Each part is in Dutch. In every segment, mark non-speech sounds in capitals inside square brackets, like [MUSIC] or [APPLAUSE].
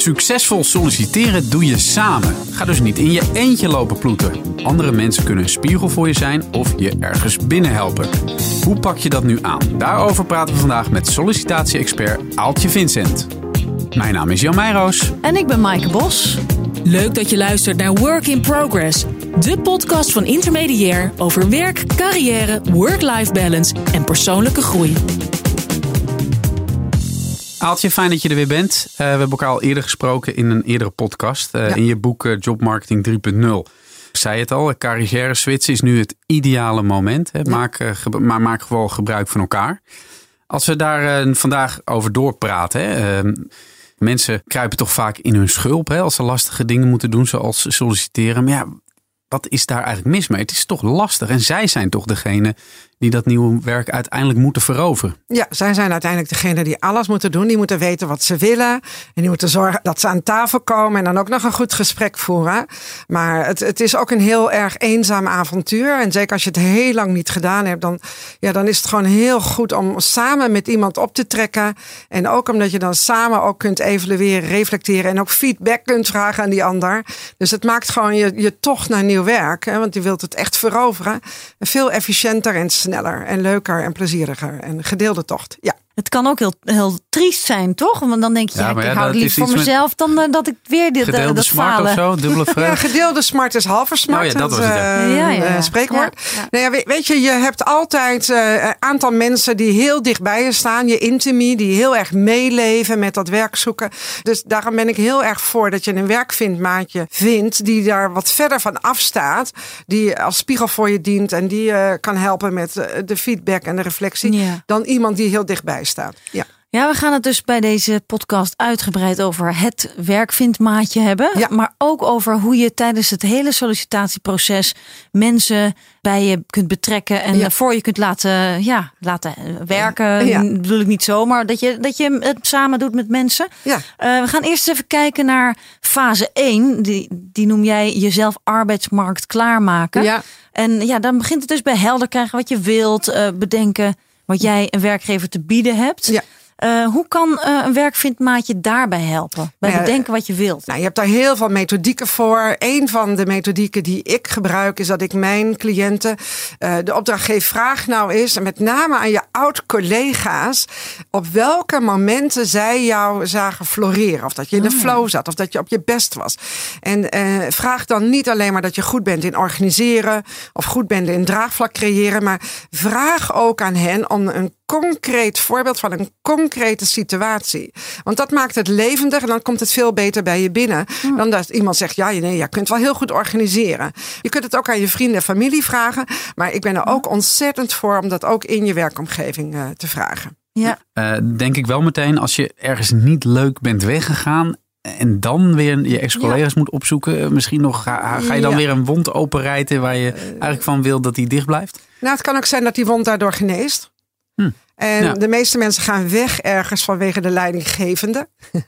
Succesvol solliciteren doe je samen. Ga dus niet in je eentje lopen ploeten. Andere mensen kunnen een spiegel voor je zijn of je ergens binnen helpen. Hoe pak je dat nu aan? Daarover praten we vandaag met sollicitatie-expert Aaltje Vincent. Mijn naam is Jan Meijroos. En ik ben Maaike Bos. Leuk dat je luistert naar Work in Progress, de podcast van Intermediair over werk, carrière, work-life balance en persoonlijke groei. Aaltje, fijn dat je er weer bent. Uh, we hebben elkaar al eerder gesproken in een eerdere podcast. Uh, ja. In je boek uh, Job Marketing 3.0. Ik zei het al, carrière switchen is nu het ideale moment. Hè. Maak, maar maak gewoon gebruik van elkaar. Als we daar vandaag over doorpraten. Hè, ehm, mensen kruipen toch vaak in hun schulp hè, als ze lastige dingen moeten doen, zoals solliciteren. Maar ja, wat is daar eigenlijk mis mee? Het is toch lastig. En zij zijn toch degene die dat nieuwe werk uiteindelijk moeten veroveren. Ja, zij zijn uiteindelijk degene die alles moeten doen. Die moeten weten wat ze willen. En die moeten zorgen dat ze aan tafel komen en dan ook nog een goed gesprek voeren. Maar het, het is ook een heel erg eenzaam avontuur. En zeker als je het heel lang niet gedaan hebt, dan, ja, dan is het gewoon heel goed om samen met iemand op te trekken. En ook omdat je dan samen ook kunt evalueren, reflecteren en ook feedback kunt vragen aan die ander. Dus het maakt gewoon je, je toch naar nieuw werk. Hè, want je wilt het echt veroveren. Veel efficiënter en sneller en leuker en plezieriger. En gedeelde tocht. Ja. Het kan ook heel, heel triest zijn, toch? Want dan denk je, ja, ja, ik hou liever voor mezelf dan uh, dat ik weer dit Gedeelde dat smart falen. of zo, dubbele vraag. [LAUGHS] Ja, gedeelde smart is halve smart. Oh ja, dat was het. Uh, ja, ja, spreekwoord. Nou ja, weet, weet, je, je hebt altijd uh, een aantal mensen die heel dichtbij je staan. Je intimie, die heel erg meeleven met dat werk zoeken. Dus daarom ben ik heel erg voor dat je een werkvindmaatje vindt die daar wat verder van afstaat. Die als spiegel voor je dient en die kan helpen met de feedback en de reflectie. Dan iemand die heel dichtbij Ja. Ja, we gaan het dus bij deze podcast uitgebreid over het werkvindmaatje hebben. Ja. Maar ook over hoe je tijdens het hele sollicitatieproces mensen bij je kunt betrekken en Ja. voor je kunt laten, ja, laten werken. Ja. Bedoel ik niet zomaar dat je, dat je het samen doet met mensen. Ja. Uh, we gaan eerst even kijken naar fase 1. Die, die noem jij jezelf arbeidsmarkt klaarmaken. Ja. En ja, dan begint het dus bij helder krijgen wat je wilt, uh, bedenken wat jij een werkgever te bieden hebt. Ja. Uh, hoe kan uh, een werkvindmaatje daarbij helpen? Bij Nou ja, bedenken wat je wilt. Nou, je hebt daar heel veel methodieken voor. Een van de methodieken die ik gebruik is dat ik mijn cliënten uh, de opdracht geef. Vraag nou eens, en met name aan je oud-collega's, op welke momenten zij jou zagen floreren. Of dat je in de Oh. flow zat, of dat je op je best was. En vraag dan niet alleen maar dat je goed bent in organiseren of goed bent in draagvlak creëren, maar vraag ook aan hen om een concreet voorbeeld van een concrete situatie. Want dat maakt het levendig en dan komt het veel beter bij je binnen. Dan dat iemand zegt, ja, nee, je kunt wel heel goed organiseren. Je kunt het ook aan je vrienden en familie vragen. Maar ik ben er ook ontzettend voor om dat ook in je werkomgeving uh, te vragen. Ja. Uh, denk ik wel meteen, als je ergens niet leuk bent weggegaan en dan weer je ex-collega's ja. moet opzoeken. Misschien nog ga, ga je dan ja. weer een wond openrijten waar je eigenlijk van wil dat die dicht blijft? Nou, het kan ook zijn dat die wond daardoor geneest. En de meeste mensen gaan weg ergens vanwege de leidinggevende. [LAUGHS]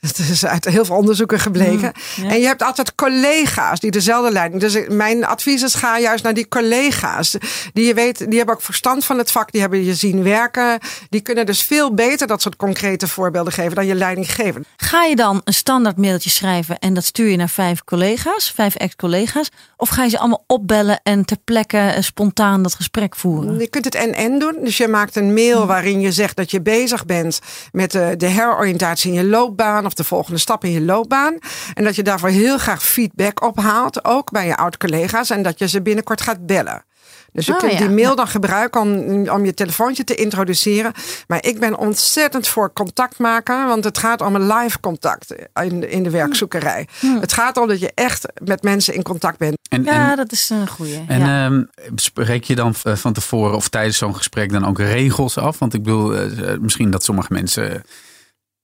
Dat is uit heel veel onderzoeken gebleken. Mm, ja. En je hebt altijd collega's die dezelfde leiding. Dus mijn advies is ga juist naar die collega's. Die je weet, die hebben ook verstand van het vak. Die hebben je zien werken. Die kunnen dus veel beter dat soort concrete voorbeelden geven dan je leidinggevende. Ga je dan een standaard mailtje schrijven en dat stuur je naar vijf collega's, vijf ex-collega's? Of ga je ze allemaal opbellen en ter plekke eh, spontaan dat gesprek voeren? Je kunt het en-en doen. Dus je maakt een mail waarin je zegt dat je bezig bent met de, de heroriëntatie in je loopbaan of de volgende stap in je loopbaan. En dat je daarvoor heel graag feedback ophaalt, ook bij je oud-collega's. En dat je ze binnenkort gaat bellen. Dus je Ah, kunt ja. die mail dan gebruiken om, om je telefoontje te introduceren. Maar ik ben ontzettend voor contact maken, want het gaat om een live contact in, in de werkzoekerij. Het gaat om dat je echt met mensen in contact bent. En, Ja, en, dat is een goeie. en ja. ehm, spreek je dan eh, van tevoren of tijdens zo'n gesprek dan ook regels af? Want ik bedoel, eh, misschien dat sommige mensen eh,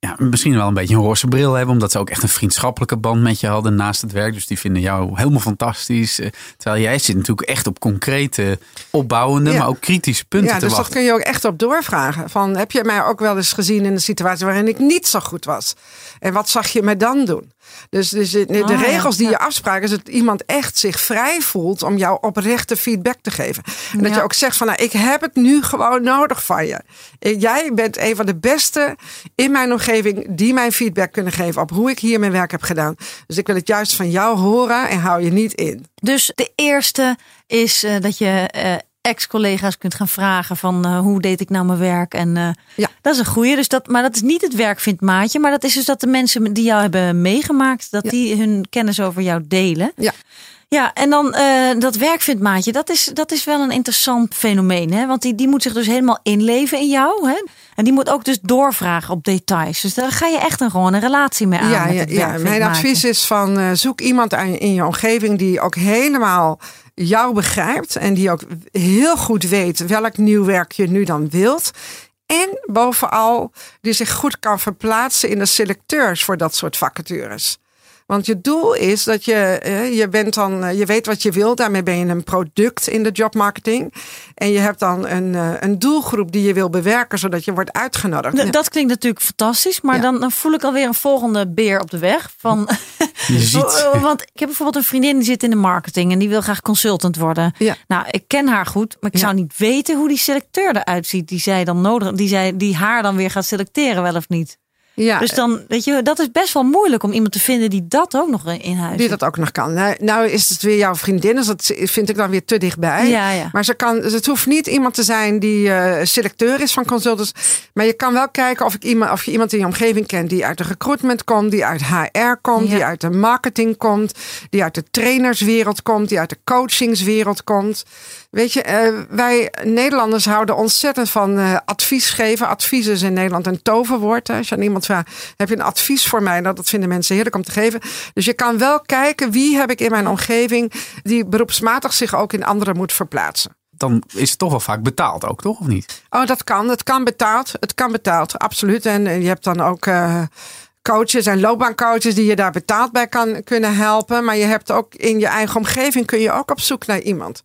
ja, misschien wel een beetje een roze bril hebben. Omdat ze ook echt een vriendschappelijke band met je hadden naast het werk. Dus die vinden jou helemaal fantastisch. Eh, Terwijl jij zit natuurlijk echt op concrete, opbouwende, Ja. maar ook kritische punten Ja, te dus dat wachten. kun je ook echt op doorvragen. Van, heb je mij ook wel eens gezien in een situatie waarin ik niet zo goed was? En wat zag je me dan doen? Dus, dus de, de ja, regels die je afspraken is dat iemand echt zich vrij voelt om jou oprechte feedback te geven. En dat Ja. je ook zegt van, nou, ik heb het nu gewoon nodig van je. Eh, Jij bent een van de beste in mijn omgeving die mijn feedback kunnen geven op hoe ik hier mijn werk heb gedaan. Dus ik wil het juist van jou horen en hou je niet in. Dus de eerste is uh, dat je uh, ex-collega's kunt gaan vragen van uh, hoe deed ik nou mijn werk. En uh, ja. dat is een goede. Dus dat, maar dat is niet het werk vindt maatje. Maar dat is dus dat de mensen die jou hebben meegemaakt, dat ja. die hun kennis over jou delen. Ja. Ja, en dan uh, dat werkvindmaatje, dat is, dat is wel een interessant fenomeen. Hè? Want die, die moet zich dus helemaal inleven in jou. Hè? En die moet ook dus doorvragen op details. Dus daar ga je echt een, gewoon een relatie mee aan. Ja, met ja, ja. mijn advies is van zoek iemand aan, in je omgeving die ook helemaal jou begrijpt. En die ook heel goed weet welk nieuw werk je nu dan wilt. En bovenal die zich goed kan verplaatsen in de selecteurs voor dat soort vacatures. Want je doel is dat je, je bent dan, je weet wat je wil. Daarmee ben je een product in de jobmarketing. En je hebt dan een, een doelgroep die je wil bewerken, zodat je wordt uitgenodigd. Dat klinkt natuurlijk fantastisch, maar ja. dan, dan voel ik alweer een volgende beer op de weg. Van, [LAUGHS] [LAUGHS] Want ik heb bijvoorbeeld een vriendin die zit in de marketing en die wil graag consultant worden. Ja. Nou, ik ken haar goed, maar ik zou niet weten hoe die selecteur eruit ziet die zij dan nodig, die, zij, die haar dan weer gaat selecteren, wel of niet. Ja. Dus dan, weet je, dat is best wel moeilijk om iemand te vinden die dat ook nog in huis Die dat ook nog kan. Nou, nou is het weer jouw vriendin, dus dat vind ik dan weer te dichtbij. Ja, ja. Maar ze kan, het hoeft niet iemand te zijn die uh, selecteur is van consultants. Maar je kan wel kijken of, ik iemand, of je iemand in je omgeving kent die uit de recruitment komt, die uit HR komt, die uit de marketing komt, die uit de trainerswereld komt, die uit de coachingswereld komt. Weet je, uh, wij Nederlanders houden ontzettend van uh, advies geven. Advies is in Nederland een toverwoord. Hè. Als je aan iemand vraagt, heb je een advies voor mij? Nou, dat vinden mensen heerlijk om te geven. Dus je kan wel kijken, wie heb ik in mijn omgeving die beroepsmatig zich ook in anderen moet verplaatsen. Dan is het toch wel vaak betaald ook, toch? Of niet? Oh, dat kan. Het kan betaald. Het kan betaald, absoluut. En je hebt dan ook... Uh, coaches en loopbaancoaches die je daar betaald bij kan kunnen helpen. Maar je hebt ook in je eigen omgeving kun je ook op zoek naar iemand.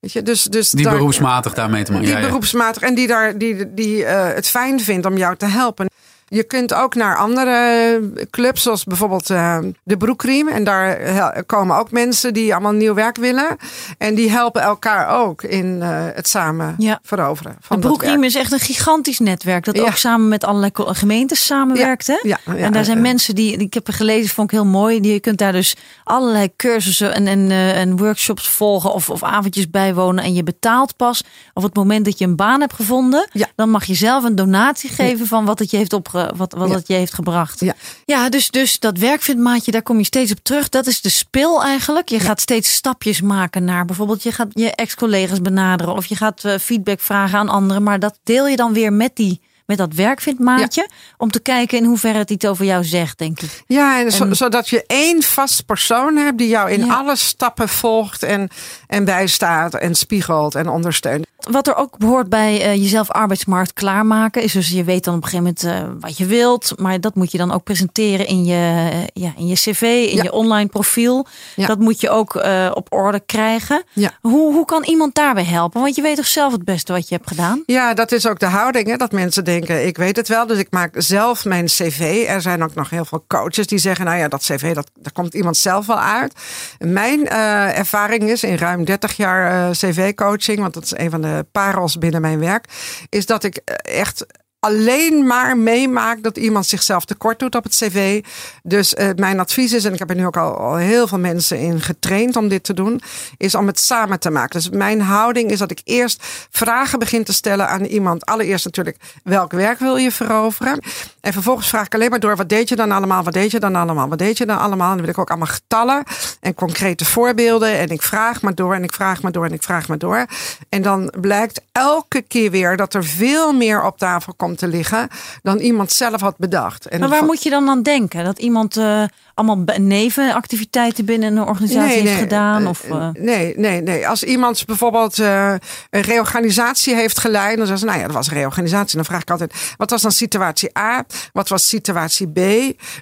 Weet je, dus, dus die daar, beroepsmatig daarmee te maken. Die ja, ja. beroepsmatig en die, daar, die, die uh, het fijn vindt om jou te helpen. Je kunt ook naar andere clubs, zoals bijvoorbeeld uh, de Broekriem. En daar komen ook mensen die allemaal nieuw werk willen. En die helpen elkaar ook in uh, het samen ja. veroveren. Van de Broekriem is echt een gigantisch netwerk. Dat Ja. ook samen met allerlei gemeentes samenwerkt. Hè? Ja, ja, en daar zijn mensen die, ik heb er gelezen, vond ik heel mooi. Die, je kunt daar dus allerlei cursussen en, en, en workshops volgen of, of avondjes bijwonen. En je betaalt pas op het moment dat je een baan hebt gevonden. Ja. Dan mag je zelf een donatie geven van wat het je heeft, opge, wat, wat Ja. het je heeft gebracht. Ja. Ja, dus, dus dat werkvindmaatje, daar kom je steeds op terug. Dat is de spil eigenlijk. Je gaat steeds stapjes maken naar bijvoorbeeld je gaat je ex-collega's benaderen of je gaat uh, feedback vragen aan anderen. Maar dat deel je dan weer met die met dat werkvindmaatje. Om te kijken in hoeverre het iets over jou zegt, denk ik. Ja, en, zo, En- zodat je één vast persoon hebt die jou in Ja. alle stappen volgt en, en bijstaat en spiegelt en ondersteunt. Wat er ook behoort bij eh, jezelf arbeidsmarkt klaarmaken, is dus je weet dan op een gegeven moment eh, wat je wilt, maar dat moet je dan ook presenteren in je, eh, ja, in je cv, in Ja. je online profiel. Ja. Dat moet je ook op orde krijgen. Ja. Hoe, hoe kan iemand daarbij helpen? Want je weet toch zelf het beste wat je hebt gedaan? Ja, dat is ook de houding. Hè? Dat mensen denken, ik weet het wel. Dus ik maak zelf mijn cv. Er zijn ook nog heel veel coaches die zeggen, nou ja, dat cv, dat, daar komt iemand zelf wel uit. Mijn ervaring is in ruim 30 jaar cv-coaching, want dat is een van de parels binnen mijn werk, is dat ik eh, echt alleen maar meemaak dat iemand zichzelf tekort doet op het cv. Dus uh, mijn advies is, en ik heb er nu ook al, al, heel veel mensen in getraind om dit te doen, is om het samen te maken. Dus mijn houding is dat ik eerst vragen begin te stellen aan iemand. Allereerst natuurlijk, welk werk wil je veroveren? En vervolgens vraag ik alleen maar door, wat deed je dan allemaal? Wat deed je dan allemaal? Wat deed je dan allemaal? En dan wil ik ook allemaal getallen en concrete voorbeelden. En ik vraag maar door en ik vraag maar door en ik vraag maar door. En dan blijkt elke keer weer dat er veel meer op tafel komt te liggen dan iemand zelf had bedacht. En maar waar moet je dan aan denken? Dat iemand uh, allemaal nevenactiviteiten binnen een organisatie nee, heeft nee, gedaan? Of, uh... Nee, nee, nee. Als iemand bijvoorbeeld uh, een reorganisatie heeft geleid, dan zeggen ze, nou ja, dat was een reorganisatie. Dan vraag ik altijd, wat was dan situatie A? Wat was situatie B?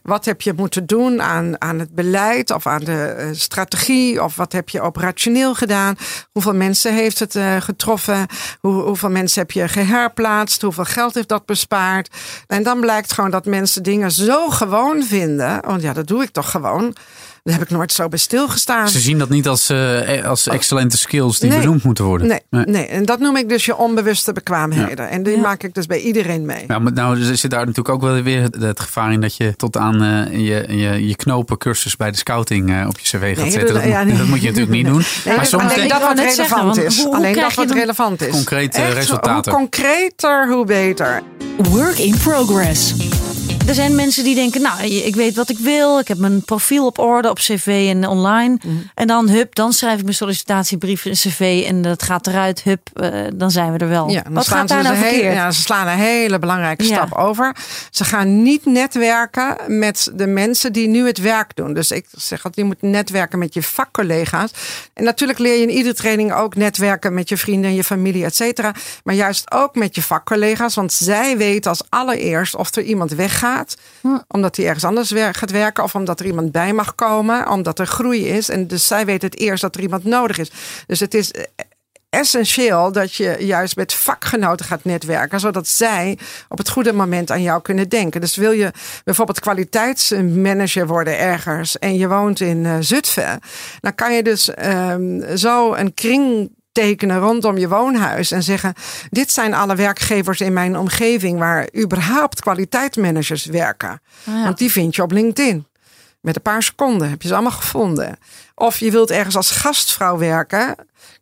Wat heb je moeten doen aan, aan het beleid of aan de strategie? Of wat heb je operationeel gedaan? Hoeveel mensen heeft het getroffen? Hoe, hoeveel mensen heb je geherplaatst? Hoeveel geld heeft dat bespaard? En dan blijkt gewoon dat mensen dingen zo gewoon vinden. Want ja, dat doe ik toch gewoon. Daar heb ik nooit zo bij stilgestaan. Ze zien dat niet als, uh, als excellente skills die benoemd moeten worden. Nee, nee, nee. en dat noem ik dus je onbewuste bekwaamheden. En die maak ik dus bij iedereen mee. Ja, maar nou zit daar natuurlijk ook wel weer het, gevaar in dat je tot aan uh, je, je, je knopencursus bij de scouting uh, op je cv gaat zetten. Dat, ja, [LAUGHS] dat, moet je natuurlijk niet doen. maar soms alleen dat wat relevant is. alleen dat wat relevant is. Concrete resultaten. Hoe concreter, hoe beter. Work in progress. Er zijn mensen die denken, nou, ik weet wat ik wil. Ik heb mijn profiel op orde op cv en online. Mhm. En dan, hup, dan schrijf ik mijn sollicitatiebrief in cv en dat gaat eruit. Hup, uh, dan zijn we er wel. Ja, wat gaat daar nou verkeerd? Ja, ze slaan een hele belangrijke stap over. Ze gaan niet netwerken met de mensen die nu het werk doen. Dus ik zeg dat je moet netwerken met je vakcollega's. En natuurlijk leer je in iedere training ook netwerken met je vrienden en je familie, et cetera. Maar juist ook met je vakcollega's. Want zij weten als allereerst of er iemand weggaat Hm. Omdat hij ergens anders gaat werken. Of omdat er iemand bij mag komen. Omdat er groei is. En dus zij weet het eerst dat er iemand nodig is. Dus het is essentieel dat je juist met vakgenoten gaat netwerken, zodat zij op het goede moment aan jou kunnen denken. Dus wil je bijvoorbeeld kwaliteitsmanager worden ergens en je woont in uh, Zutphen, dan kan je dus um, zo een kring tekenen rondom je woonhuis en zeggen: Dit zijn alle werkgevers in mijn omgeving waar überhaupt kwaliteitsmanagers werken. Ah, Want die vind je op LinkedIn. Met een paar seconden heb je ze allemaal gevonden. Of je wilt ergens als gastvrouw werken.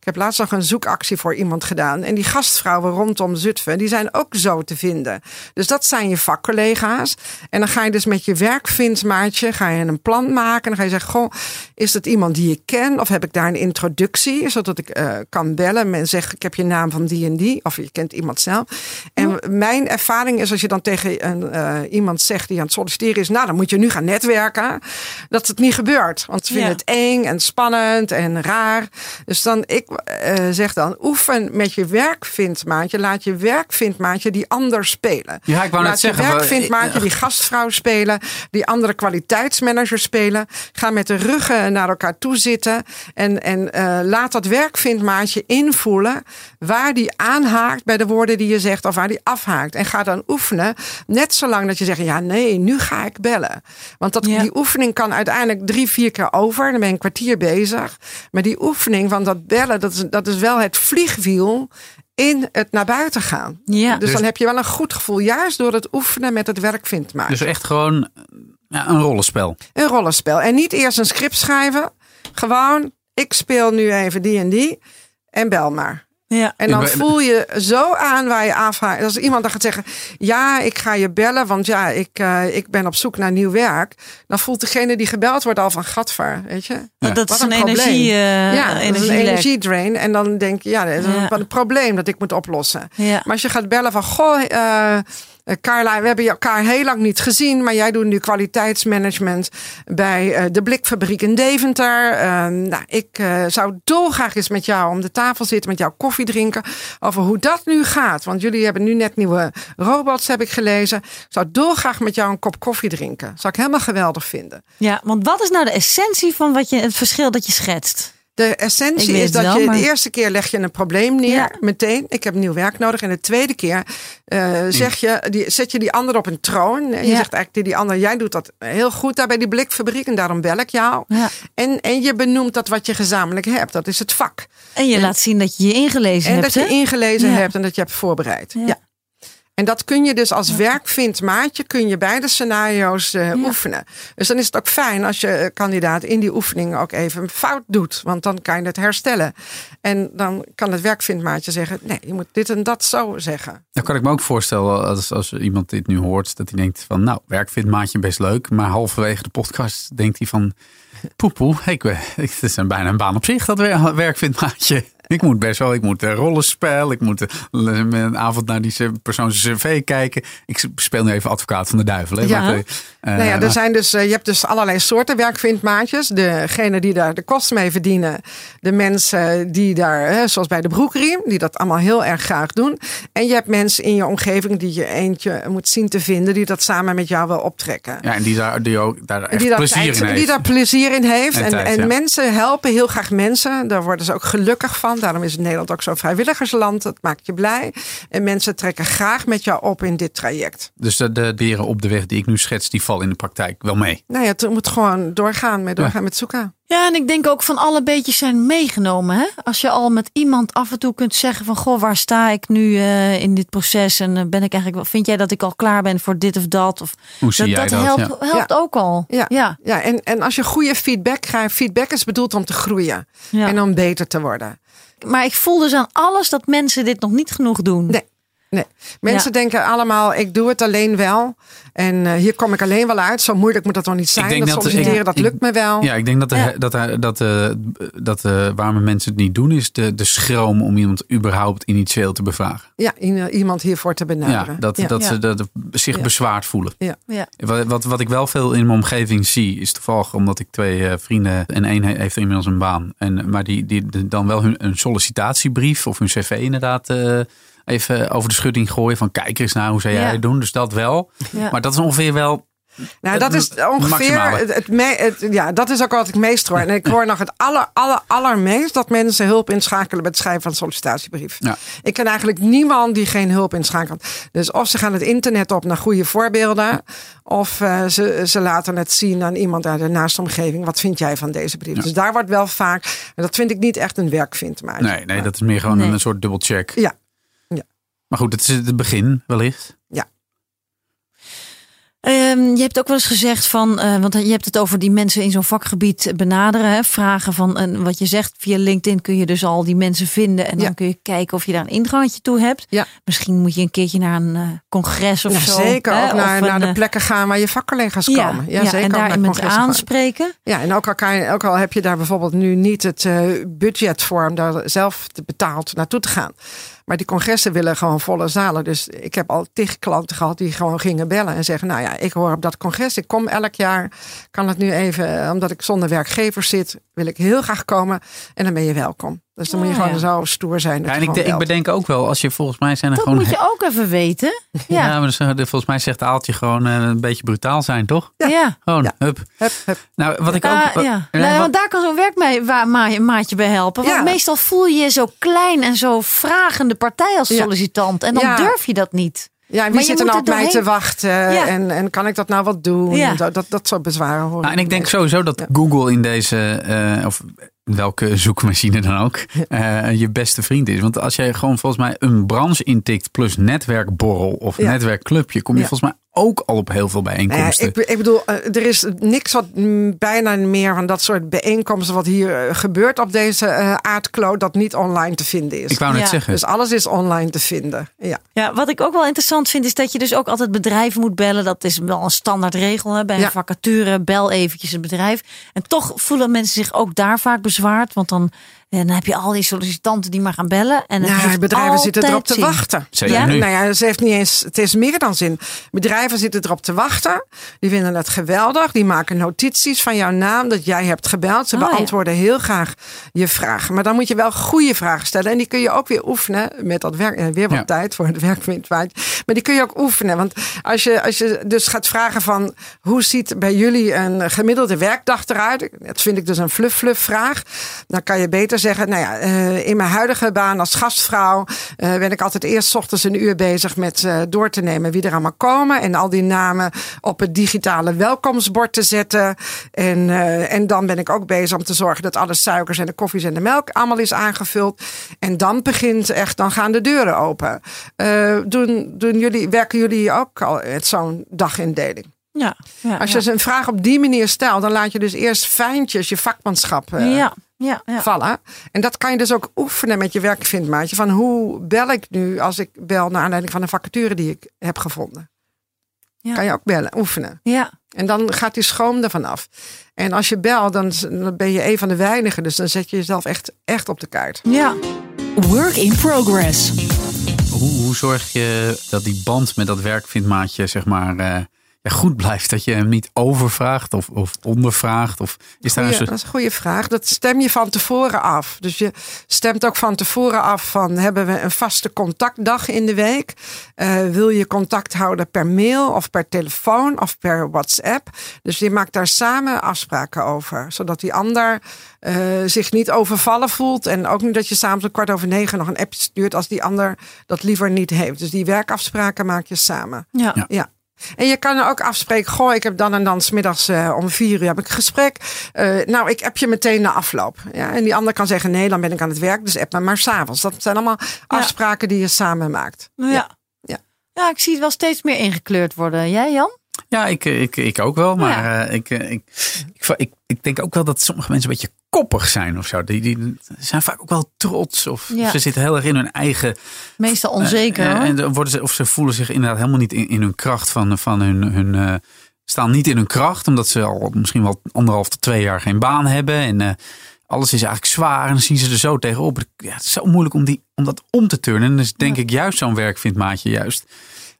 Ik heb laatst nog een zoekactie voor iemand gedaan. En die gastvrouwen rondom Zutphen, die zijn ook zo te vinden. Dus dat zijn je vakcollega's. En dan ga je dus met je werkvindmaatje ga je een plan maken. En dan ga je zeggen, goh, is dat iemand die ik ken? Of heb ik daar een introductie? Zodat ik uh, kan bellen en zeggen, ik heb je naam van die en die. Of je kent iemand zelf. En mijn ervaring is als je dan tegen een, uh, iemand zegt die aan het solliciteren is. Nou, dan moet je nu gaan netwerken. Dat het niet gebeurt. Want ze vinden het eng en spannend en raar. Dus dan, ik uh, zeg dan, oefen met je werkvindmaatje. Laat je werkvindmaatje die anders spelen. Ja, ik wou Laat net je werkvindmaatje die gastvrouw spelen. Die andere kwaliteitsmanager spelen. Ga met de ruggen naar elkaar toe zitten. En, en uh, laat dat werkvindmaatje invoelen waar die aanhaakt bij de woorden die je zegt. Of waar die afhaakt. En ga dan oefenen. Net zolang dat je zegt, ja nee, nu ga ik bellen. Want dat, die oefening kan uiteindelijk drie, vier keer over. Dan ben je een kwartier bezig. Maar die oefening van dat bellen, dat is, dat is wel het vliegwiel in het naar buiten gaan. Ja. Dus, dus, dan heb je wel een goed gevoel, juist door het oefenen met het werk vindt maken. Dus echt gewoon ja, een rollenspel. Een rollenspel. En niet eerst een script schrijven. Gewoon, ik speel nu even die en die. En bel maar. Ja. En dan voel je zo aan waar je afhaakt. Als iemand dan gaat zeggen: Ja, ik ga je bellen, want ja, ik, uh, ik ben op zoek naar nieuw werk. Dan voelt degene die gebeld wordt al van gatvaar. Weet je? Ja. Dat is een, een energie. Uh, ja, energie is een energiedrain. En dan denk je: Ja, dat is een, een probleem dat ik moet oplossen. Maar als je gaat bellen van: Goh, uh, eh, Carla, we hebben elkaar heel lang niet gezien, maar jij doet nu kwaliteitsmanagement bij uh, de Blikfabriek in Deventer. Uh, nou, ik uh, zou dolgraag eens met jou om de tafel zitten, met jou koffie drinken, over hoe dat nu gaat. Want jullie hebben nu net nieuwe robots, heb ik gelezen. Ik zou dolgraag met jou een kop koffie drinken. Zou ik helemaal geweldig vinden. Ja, want wat is nou de essentie van wat je, het verschil dat je schetst? De essentie is dat je de eerste keer leg je een probleem neer, meteen. Ik heb nieuw werk nodig. En de tweede keer uh, zeg je, die, zet je die ander op een troon. En je zegt eigenlijk die ander, jij doet dat heel goed daar bij die blikfabriek. En daarom bel ik jou. En, en je benoemt dat wat je gezamenlijk hebt. Dat is het vak. En je laat zien dat je je ingelezen hebt. En dat je ingelezen hebt en dat je hebt voorbereid. ja. En dat kun je dus als werkvindmaatje, kun je beide scenario's uh, oefenen. Dus dan is het ook fijn als je eh, kandidaat in die oefening ook even een fout doet. Want dan kan je het herstellen. En dan kan het werkvindmaatje zeggen, nee, je moet dit en dat zo zeggen. Dan kan ik me ook voorstellen als, als iemand dit nu hoort, dat hij denkt van, nou, werkvindmaatje best leuk. Maar halverwege de podcast denkt hij van, poepoe, ik, ik, [LAUGHS] het is een, bijna een baan op zich, dat werkvindmaatje. Ik moet best wel, ik moet uh, rollenspel, ik moet uh, een avond naar die persoon cv kijken. Ik speel nu even advocaat van de duivel. Hè? Ja. Maar, nou ja, er zijn dus, je hebt dus allerlei soorten werkvindmaatjes. Degene die daar de kosten mee verdienen. De mensen die daar, zoals bij de broekriem, die dat allemaal heel erg graag doen. En je hebt mensen in je omgeving die je eentje moet zien te vinden, die dat samen met jou wil optrekken. Ja, en die daar, die ook daar echt die plezier in heeft. Die daar plezier in heeft. En, en, en mensen helpen heel graag mensen. Daar worden ze ook gelukkig van. Daarom is Nederland ook zo'n vrijwilligersland. Dat maakt je blij. En mensen trekken graag met jou op in dit traject. Dus de, de beren op de weg die ik nu schets, die vallen in de praktijk wel mee. Nee, nou het moet gewoon doorgaan met, doorgaan met zoeken. Ja, en ik denk ook van alle beetjes zijn meegenomen. Hè? Als je al met iemand af en toe kunt zeggen van... goh, waar sta ik nu uh, in dit proces? En uh, ben ik eigenlijk, vind jij dat ik al klaar ben voor dit of dat? Of, Hoe zie dat, jij dat dat? helpt, Ja. helpt ook al. Ja, ja. ja en, en als je goede feedback krijgt... feedback is bedoeld om te groeien Ja. en om beter te worden. Maar ik voel dus aan alles dat mensen dit nog niet genoeg doen. Nee. Nee, mensen Ja. denken allemaal, ik doe het alleen wel. En eh, hier kom ik alleen wel uit. Zo moeilijk moet dat toch niet zijn? denk dat dat- solliciteren, ik- dat ik- lukt me wel. Ja, ik denk dat, de, Ja. dat, dat, eh, dat eh, waarom mensen het niet doen, is de, de schroom om iemand überhaupt initieel te bevragen. Ja, iemand hiervoor te Ja, benaderen. dat, Ja. dat Ja. ze dat zich Ja. bezwaard voelen. Ja. Wat, wat, wat ik wel veel in mijn omgeving zie, is toevallig omdat ik twee eh, vrienden en één he- heeft inmiddels een baan. En, maar die, die, die dan wel hun een sollicitatiebrief of hun cv inderdaad eh, even over de schutting gooien. Van kijk eens naar hoe zou jij het doen. Dus dat wel. Maar dat is ongeveer wel Nou, dat is ongeveer. Het, het, me- het- ja, dat is ook wat ik meest hoor. En ik hoor nog het aller, aller, allermeest dat mensen hulp inschakelen bij het schrijven van een sollicitatiebrief. Ja. Ik ken eigenlijk niemand die geen hulp inschakelt. Dus of ze gaan het internet op naar goede voorbeelden, of eh, ze, ze laten het zien aan iemand uit de naaste omgeving. Wat vind jij van deze brief? Dus daar wordt wel vaak. En dat vind ik niet echt een werkvindmaatje. Nee, nee, dat is meer gewoon Nee. een soort dubbelcheck. Ja. Maar goed, het is het begin wellicht. Ehm, je hebt ook wel eens gezegd van, eh, want je hebt het over die mensen in zo'n vakgebied benaderen, hè, vragen van, en wat je zegt via LinkedIn kun je dus al die mensen vinden en dan Ja. kun je kijken of je daar een ingangetje toe hebt. Ja. Misschien moet je een keertje naar een eh, congres of Ja, zo. zeker. hè, ook naar, of naar een, de eh, plekken gaan waar je vakcollega's ja, komen. ja, zeker. en daar iemand gaan. aanspreken. Ja, en ook al, ook al heb je daar bijvoorbeeld nu niet het eh, budget voor om daar zelf te betaald naartoe te gaan. Maar die congressen willen gewoon volle zalen. Dus ik heb al tig klanten gehad die gewoon gingen bellen en zeggen: Nou ja, ik hoor op dat congres, ik kom elk jaar. Kan het nu even, eh, omdat ik zonder werkgever zit, wil ik heel graag komen. En dan ben je welkom. Dus dan moet je Oh, gewoon ja. zo stoer zijn. Dat Ja, en ik, ik bedenk ook wel, als je volgens mij zijn er Dat gewoon. moet je ook even weten. [LAUGHS] ja. Ja, maar dus, volgens mij zegt Aaltje gewoon eh, een beetje brutaal zijn, toch? ja. ja. Gewoon, Ja. hup. Hup, hup. Nou, wat ik Ah, ook. ja. Nou, wat- want daar kan zo'n werkmaatje bij helpen. Want Ja. meestal voel je je zo klein en zo vragende partij als Ja. sollicitant. En dan Ja. durf je dat niet. Ja, en Maar wie je zit er nou op te wachten? Ja. En, en kan ik dat nou wat doen? Ja. En zo, dat, dat soort bezwaren hoor. Nou, en ik denk sowieso dat Google in deze, eh, of welke zoekmachine dan ook, eh, je beste vriend is. Want als jij gewoon volgens mij een branche intikt plus netwerkborrel of Ja. netwerkclubje, kom je Ja. volgens mij ook al op heel veel Nou ja, bijeenkomsten. ik, ik bedoel, eh, er is niks wat bijna meer van dat soort bijeenkomsten wat hier eh, gebeurt op deze eh aardkloot dat niet online te vinden is. Ik wou net Ja. zeggen. Dus alles is online te vinden. Ja. Ja, wat ik ook wel interessant vind, is dat je dus ook altijd bedrijven moet bellen. Dat is wel een standaard regel hè? bij Ja. een vacature. Bel eventjes het bedrijf. En toch voelen mensen zich ook daar vaak bezwaard. Want dan, en dan heb je al die sollicitanten die maar gaan bellen. En het Nou, bedrijven zitten erop te wachten. Zeker Ja? nu. Nou ja, ze heeft niet eens, het is meer dan zin. Bedrijven zitten erop te wachten. Die vinden het geweldig. Die maken notities van jouw naam dat jij hebt gebeld. Ze Oh, ja. beantwoorden heel graag je vragen. Maar dan moet je wel goede vragen stellen. En die kun je ook weer oefenen met dat werk. Weer wat Ja. tijd voor het [LAUGHS] werkwind. Maar die kun je ook oefenen. Want als je, als je dus gaat vragen van hoe ziet bij jullie een gemiddelde werkdag eruit? Dat vind ik dus een fluff-fluff vraag. Dan kan je beter zeggen, nou ja, eh, in mijn huidige baan als gastvrouw eh, ben ik altijd eerst 's ochtends een uur bezig met eh, door te nemen wie er allemaal komen. En al die namen op het digitale welkomstbord te zetten. En, en dan ben ik ook bezig om te zorgen dat alle suikers en de koffies en de melk allemaal is aangevuld. En dan begint echt, dan gaan de deuren open. Doen, doen jullie, werken jullie ook al met zo'n dagindeling? Ja, ja, Als ja. je ze een vraag op die manier stelt, dan laat je dus eerst fijntjes je vakmanschap ja, ja, ja. vallen. En dat kan je dus ook oefenen met je werkvindmaatje. Van hoe bel ik nu als ik bel naar aanleiding van een vacature die ik heb gevonden. Ja. Kan je ook bellen, oefenen. ja. En dan gaat die schroom ervan af. En als je belt, dan ben je een van de weinigen. Dus dan zet je jezelf echt, echt op de kaart. ja. Work in progress. Hoe, hoe zorg je dat die band met dat werkvindmaatje zeg maar eh, goed blijft? Dat je hem niet overvraagt of, of ondervraagt? Of is daar een Goeie, dat is een goede vraag. Dat stem je van tevoren af. Dus je stemt ook van tevoren af van hebben we een vaste contactdag in de week? Eh, wil je contact houden per mail of per telefoon of per WhatsApp? Dus je maakt daar samen afspraken over. Zodat die ander eh, zich niet overvallen voelt. En ook niet dat je samen om kwart over negen nog een appje stuurt als die ander dat liever niet heeft. Dus die werkafspraken maak je samen. ja. Ja. En je kan ook afspreken, goh, ik heb dan en dan smiddags uh, om vier uur heb ik een gesprek. Uh, nou, ik heb je meteen na afloop. Ja, en die ander kan zeggen, nee, dan ben ik aan het werk, dus app me maar s'avonds. Dat zijn allemaal afspraken die je samen maakt. Ja. ja. Ja. ja, ik zie het wel steeds meer ingekleurd worden. Jij, Jan? Ja, ik, ik, ik ook wel. Maar ja. uh, ik, ik, ik, ik, ik denk ook wel dat sommige mensen een beetje koppig zijn of zo. Die, die zijn vaak ook wel trots of ja. ze zitten heel erg in hun eigen. Meestal onzeker. Uh, en dan worden ze, of ze voelen zich inderdaad helemaal niet in, in hun kracht van, van hun. hun uh, staan niet in hun kracht, omdat ze al misschien wel anderhalf tot twee jaar geen baan hebben. En uh, alles is eigenlijk zwaar en dan zien ze er zo tegenop. Ja, het is zo moeilijk om, die, om dat om te turnen. En dus denk ja. ik juist zo'n werk vindt maatje juist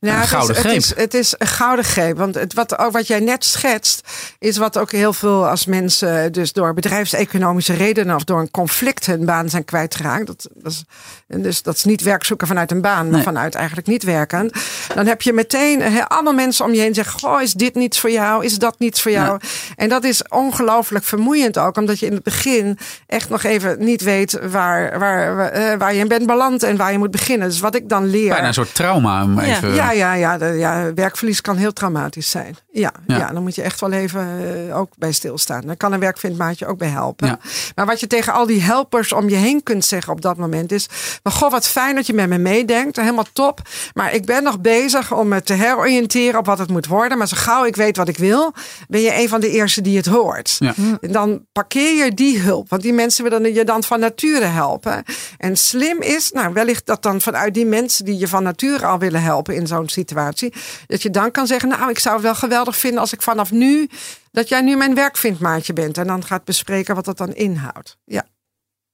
nou, een gouden het greep. Is, het, is, het is een gouden greep. Want het, wat, ook wat jij net schetst, is wat ook heel veel als mensen dus door bedrijfseconomische redenen of door een conflict hun baan zijn kwijtgeraakt. Dat, dat is, dus dat is niet werk zoeken vanuit een baan, maar nee. vanuit eigenlijk niet werken. Dan heb je meteen he, allemaal mensen om je heen zeggen: Goh, is dit niets voor jou? Is dat niets voor jou? Ja. En dat is ongelooflijk vermoeiend ook, omdat je in het begin echt nog even niet weet waar, waar, waar, waar je in bent beland en waar je moet beginnen. Dus wat ik dan leer. Bijna een soort trauma. Om even... ja, ja, ja, de, ja, werkverlies kan heel traumatisch zijn. Ja, ja. ja dan moet je echt wel even uh, ook bij stilstaan. Daar kan een werkvindmaatje ook bij helpen. Ja. Maar wat je tegen al die helpers om je heen kunt zeggen op dat moment is... Maar goh, wat fijn dat je met me meedenkt. Helemaal top. Maar ik ben nog bezig om me te heroriënteren op wat het moet worden. Maar zo gauw ik weet wat ik wil, ben je een van de eerste die het hoort. Ja. En dan parkeer je die hulp. Want die mensen willen je dan van nature helpen. En slim is, nou wellicht dat dan vanuit die mensen die je van nature al willen helpen in zo'n situatie. Dat je dan kan zeggen, nou ik zou het wel geweldig vinden als ik vanaf nu, dat jij nu mijn werkvindmaatje bent. En dan gaat bespreken wat dat dan inhoudt. Ja.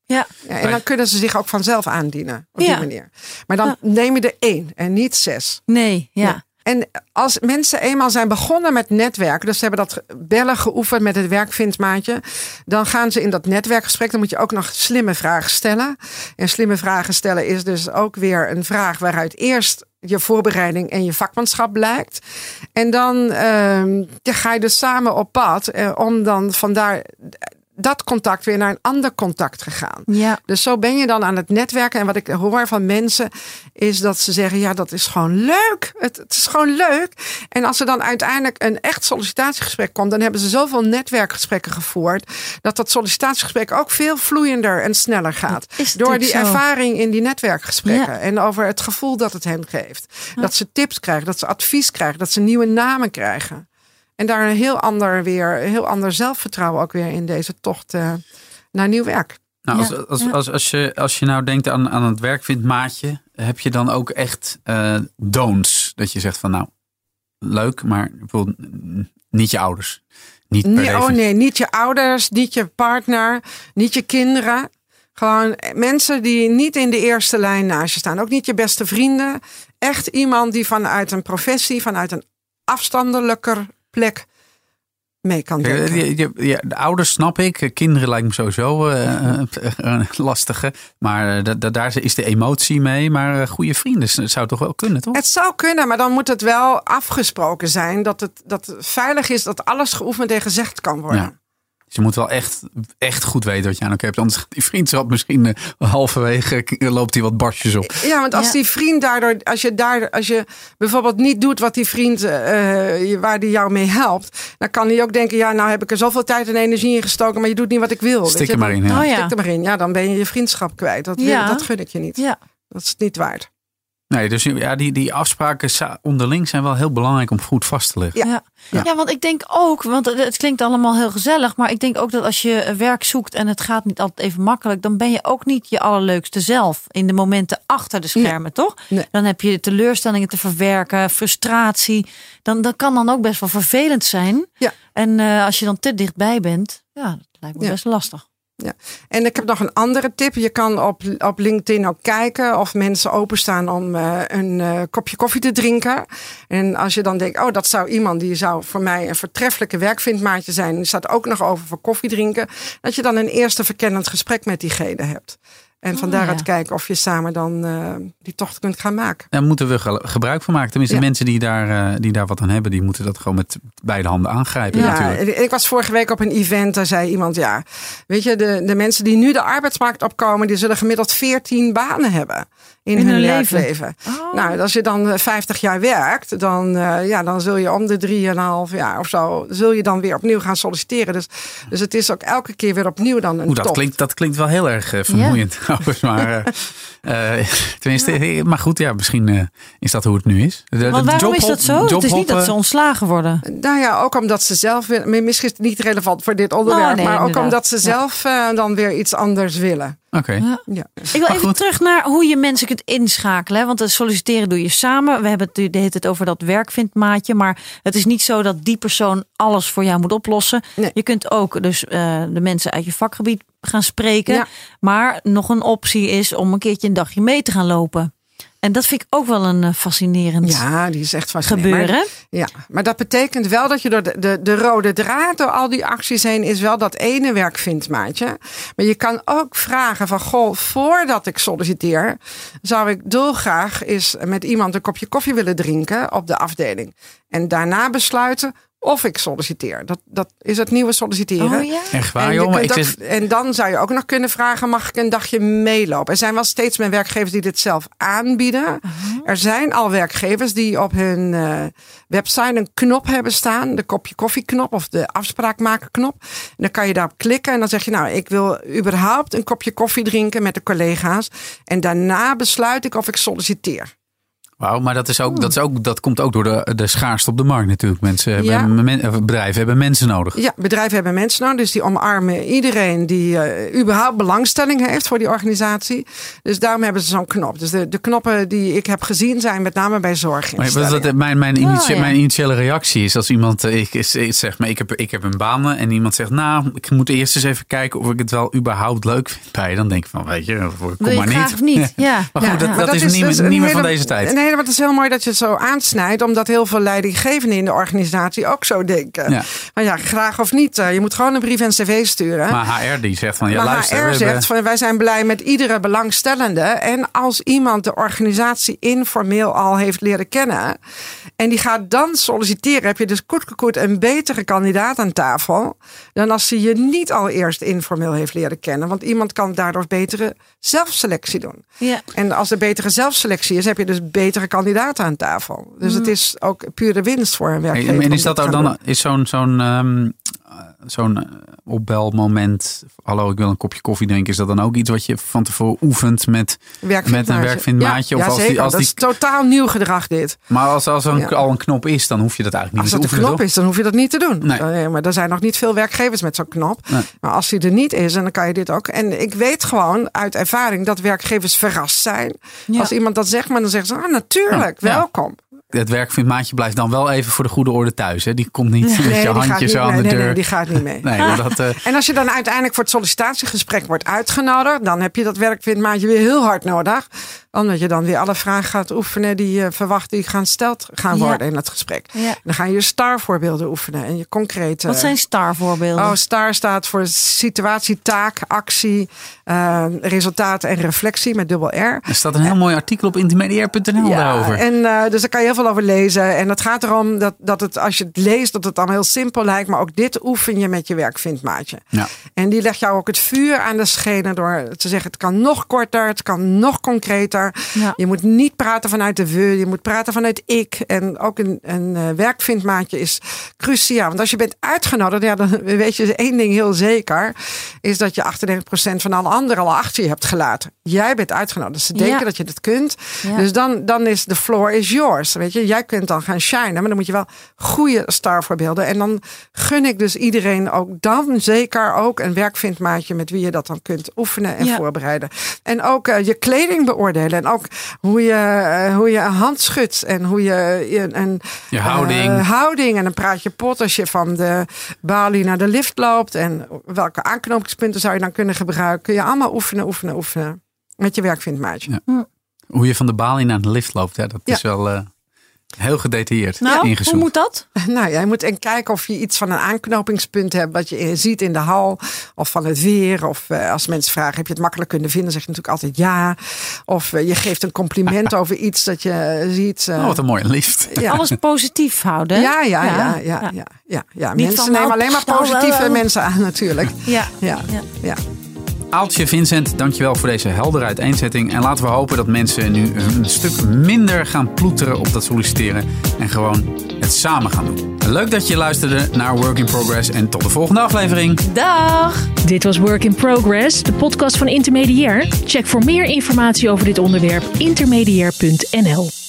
Ja. ja. en dan kunnen ze zich ook vanzelf aandienen op ja. die manier. Maar dan ja. neem je er één en niet zes. Nee, ja. En als mensen eenmaal zijn begonnen met netwerken, dus ze hebben dat bellen geoefend met het werkvindmaatje, dan gaan ze in dat netwerkgesprek, dan moet je ook nog slimme vragen stellen. En slimme vragen stellen is dus ook weer een vraag waaruit eerst je voorbereiding en je vakmanschap blijkt. En dan uh, ga je dus samen op pad eh, om dan vandaar dat contact weer naar een ander contact gegaan. Ja. Dus zo ben je dan aan het netwerken. En wat ik hoor van mensen is dat ze zeggen: ja, dat is gewoon leuk. Het, het, is gewoon leuk. En als er dan uiteindelijk een echt sollicitatiegesprek komt, dan hebben ze zoveel netwerkgesprekken gevoerd. Dat dat sollicitatiegesprek ook veel vloeiender en sneller gaat. Door die zo. ervaring in die netwerkgesprekken. Ja. En over het gevoel dat het hen geeft. Ja. Dat ze tips krijgen, dat ze advies krijgen, dat ze nieuwe namen krijgen. En daar een heel ander weer, een heel ander zelfvertrouwen ook weer in deze tocht uh, naar nieuw werk. Nou, als, als, als, als, als, je, als je nou denkt aan, aan het werkvindmaatje, heb je dan ook echt uh, don'ts? Dat je zegt van nou, leuk, maar bijvoorbeeld niet je ouders. Niet per nee, oh nee, niet je ouders, niet je partner, niet je kinderen. Gewoon mensen die niet in de eerste lijn naast je staan. Ook niet je beste vrienden. Echt iemand die vanuit een professie, vanuit een afstandelijker plek mee kan denken. Ja, de ouders snap ik. Kinderen lijkt me sowieso uh, uh, [LAUGHS] lastige. Maar daar is de emotie mee. Maar goede vrienden zou toch wel kunnen, toch? Het zou kunnen, maar dan moet het wel afgesproken zijn. Dat het, dat het veilig is dat alles geoefend en gezegd kan worden. Ja. Dus je moet wel echt, echt goed weten wat je aan elkaar hebt. Anders gaat die vriendschap misschien uh, halverwege [LAUGHS] loopt hij wat barstjes op. Ja, want als ja. die vriend daardoor, als je daar, als je bijvoorbeeld niet doet wat die vriend, uh, waar die jou mee helpt, dan kan hij ook denken, ja, nou heb ik er zoveel tijd en energie in gestoken, maar je doet niet wat ik wil. Stik er maar in. Ja. Oh, ja. Stik er maar in. Ja, dan ben je je vriendschap kwijt. Dat, Ja. dat gun ik je niet. Ja. Dat is niet waard. Nee, dus ja, die, die afspraken onderling zijn wel heel belangrijk om goed vast te leggen. Ja. Ja. Ja. want ik denk ook, want het- klinkt allemaal heel gezellig, maar ik denk ook dat als je werk zoekt en het gaat niet altijd even makkelijk, dan ben je ook niet je allerleukste zelf in de momenten achter de schermen, toch? Nee. Dan heb je teleurstellingen te verwerken, frustratie. Dan, dat kan dan ook best wel vervelend zijn. Ja. En eh, als je dan te dichtbij bent, ja, dat lijkt me Ja. best lastig. En ik heb nog een andere tip. Je kan op, op LinkedIn ook kijken of mensen openstaan om eh, een eh, kopje koffie te drinken. En als je dan denkt, oh, dat zou iemand die zou voor mij een vertreffelijke werkvindmaatje zijn. Die staat ook nog over voor koffie drinken. Dat je dan een eerste verkennend gesprek met diegene hebt. En van Oh, daaruit ja. kijken of je samen dan eh, die tocht kunt gaan maken. Daar moeten we ge- gebruik van maken. Tenminste, Ja. mensen die daar, eh, die daar wat aan hebben, die moeten dat gewoon met beide handen aangrijpen. Ja, natuurlijk. ik was vorige week op een event. Daar zei iemand, ja, weet je, de, de mensen die nu de arbeidsmarkt opkomen, die zullen gemiddeld 14 banen hebben. In, In hun, hun werkleven. Oh. Nou, als je dan eh, 50 jaar werkt, dan, eh, ja, dan zul je om de 3,5 jaar of zo, zul je dan weer opnieuw gaan solliciteren. Dus, dus het is ook elke keer weer opnieuw dan een Oeh, dat, top. klinkt, dat klinkt wel heel erg eh, vermoeiend [LAUGHS] trouwens. Maar, eh, [LAUGHS] eh, [LAUGHS] tenminste, maar goed, ja, misschien eh, is dat hoe het nu is. De, Want waarom is dat zo? Het is niet dat ze ontslagen worden. Nou ja, ook omdat ze zelf weer, misschien is het niet relevant voor dit onderwerp, Oh, nee, maar ook omdat ze zelf eh, dan weer iets anders willen. Oké. Ja. Ik wil even terug naar hoe je mensen kunt inschakelen. hè, Want het solliciteren doe je samen. We hebben het de hele tijd over dat werkvindmaatje. Maar het is niet zo dat die persoon alles voor jou moet oplossen. Nee. Je kunt ook dus eh, de mensen uit je vakgebied gaan spreken. Ja. Maar nog een optie is om een keertje een dagje mee te gaan lopen. En dat vind ik ook wel een eh, fascinerend Ja, die is echt fascinerend. gebeuren. Maar, ja, maar dat betekent wel dat je door de, de, de rode draad door al die acties heen is wel dat ene werk vindt, maatje. Maar je kan ook vragen van, goh, voordat ik solliciteer, zou ik dolgraag eens met iemand een kopje koffie willen drinken op de afdeling. En daarna besluiten of ik solliciteer. Dat, dat is het nieuwe solliciteren. Oh ja. Echt waar, En, jongen. Ik ook- en dan zou je ook nog kunnen vragen: mag ik een dagje meelopen? Er zijn wel steeds meer werkgevers die dit zelf aanbieden. Er zijn al werkgevers die op hun eh, website een knop hebben staan: de kopje koffieknop of de afspraak maken knop. En dan kan je daarop klikken en dan zeg je: Nou, ik wil überhaupt een kopje koffie drinken met de collega's. En daarna besluit ik of ik solliciteer. Wauw, maar dat, is ook, dat, is ook, dat komt ook door de, de schaarste op de markt natuurlijk. Mensen Ja. hebben, men- bedrijven hebben mensen nodig. Ja, bedrijven hebben mensen nodig, dus die omarmen iedereen die eh, überhaupt belangstelling heeft voor die organisatie. Dus daarom hebben ze zo'n knop. Dus de, de knoppen die ik heb gezien zijn met name bij Maar wat, wat, mijn, mijn, Oh, ja. mijn initiële reactie is als iemand eh, ik, is- zegt, maar ik heb, ik heb een baan en iemand zegt, nou, ik moet eerst eens even kijken of ik het wel überhaupt leuk vind bij je. Dan denk ik van, weet je, kom je maar graag niet. of niet? [LAUGHS] Ja. Maar goed, Ja, dat, dat, is, niet, dus meer- een niet meer van deze tijd. Nee, maar het is heel mooi dat je het zo aansnijdt, omdat heel veel leidinggevenden in de organisatie ook zo denken. Ja. Maar ja, graag of niet. eh, Je moet gewoon een brief en cv sturen. Maar HR die zegt van, ja maar luister. HR zegt hebben- van wij zijn blij met iedere belangstellende. En als iemand de organisatie informeel al heeft leren kennen. En die gaat dan solliciteren. Heb je dus koet een betere kandidaat aan tafel. Dan als ze je niet al eerst informeel heeft leren kennen. Want iemand kan daardoor betere zelfselectie doen. Ja. En als er betere zelfselectie is, heb je dus betere kandidaten aan tafel. Dus het is ook pure winst voor een werkgever. En is dat ook dan is zo'n zo'n ehm, eh, zo'n eh, opbelmoment? Hallo, ik wil een kopje koffie drinken. Is dat dan ook iets wat je van tevoren oefent met, doen? met een Werkvindmaatje. Ja, of als die, als dat die, is totaal nieuw gedrag dit. maar als, als er een- Ja. al een knop is, dan hoef je dat eigenlijk Als niet dat te de oefenen. knop is, dan hoef je dat niet te doen. Nee. Maar er zijn nog niet veel werkgevers met zo'n knop. Nee. Maar als die er niet is, dan kan je dit ook. En ik weet gewoon uit ervaring dat werkgevers verrast zijn. Ja. Als iemand dat zegt, maar dan zeggen ze, ah, natuurlijk, Ja. welkom. Het werkvindmaatje blijft dan wel even voor de goede orde thuis. Hè? Die komt niet met je handje zo aan mee. de deur. nee, die gaat niet mee. Nee, dat, eh, En als je dan uiteindelijk voor het sollicitatiegesprek wordt uitgenodigd, dan heb je dat werkvindmaatje weer heel hard nodig. Omdat je dan weer alle vragen gaat oefenen die je verwacht die gaan gesteld gaan Ja. worden in het gesprek. Ja. Dan ga je je star-voorbeelden oefenen en je concrete. Wat zijn starvoorbeelden? Oh, STAR staat voor situatie, taak, actie, eh, resultaat en reflectie met dubbel R. er staat een heel mooi artikel op intermediair.nl daarover. En eh, dus daar kan je heel veel over lezen. En het gaat erom dat, dat het, als je het leest, dat het dan heel simpel lijkt. Maar ook dit oefen je met je werkvindmaatje. Ja. En die legt jou ook het vuur aan de schenen door te zeggen: het kan nog korter, het kan nog concreter. Ja. Je moet niet praten vanuit de we, je moet praten vanuit ik. En ook een, een eh, werkvindmaatje is cruciaal. Want als je bent uitgenodigd, ja, dan [LAUGHS] weet je één ding heel zeker: is dat je 98% van alle anderen al achter je hebt gelaten. Jij bent uitgenodigd. Ze denken Ja. dat je het kunt. Ja. Dus dan, dan is de floor is yours. Weet je, jij kunt dan gaan shinen, maar dan moet je wel goede starvoorbeelden. En dan gun ik dus iedereen ook dan zeker ook een werkvindmaatje met wie je dat dan kunt oefenen en Ja. voorbereiden. En ook eh, je kleding beoordelen. En ook hoe je, eh, hoe je een hand schudt en hoe je je- een Je houding. eh, houding. En dan praat je pot als je van de balie naar de lift loopt. En welke aanknopingspunten zou je dan kunnen gebruiken? Kun je allemaal oefenen, oefenen, oefenen. Met je werkvindmaatje. Ja. Hoe je van de balie naar de lift loopt, hè? dat Ja. is wel eh, heel gedetailleerd nou, hoe ingezoomd. moet dat? [LAUGHS] Nou, jij moet en kijken of je iets van een aanknopingspunt hebt. wat je ziet in de hal. Of van het weer. Of eh, als mensen vragen: heb je het makkelijk kunnen vinden? zeg je natuurlijk altijd ja. Of eh, je geeft een compliment [LAUGHS] over iets dat je eh, ziet. Oh, wat een mooie lift. ja. Alles positief houden. Ja, ja, ja, ja, ja, ja, ja, Niet Mensen nemen nou, alleen maar nou, positieve mensen aan, natuurlijk. Ja. Ja, Ja. ja. Aaltje, Vincent, dankjewel voor deze heldere uiteenzetting. En laten we hopen dat mensen nu een stuk minder gaan ploeteren op dat solliciteren. En gewoon het samen gaan doen. Leuk dat je luisterde naar Work in Progress. En tot de volgende aflevering. Dag! Dit was Work in Progress, de podcast van Intermediair. Check voor meer informatie over dit onderwerp intermediair.nl.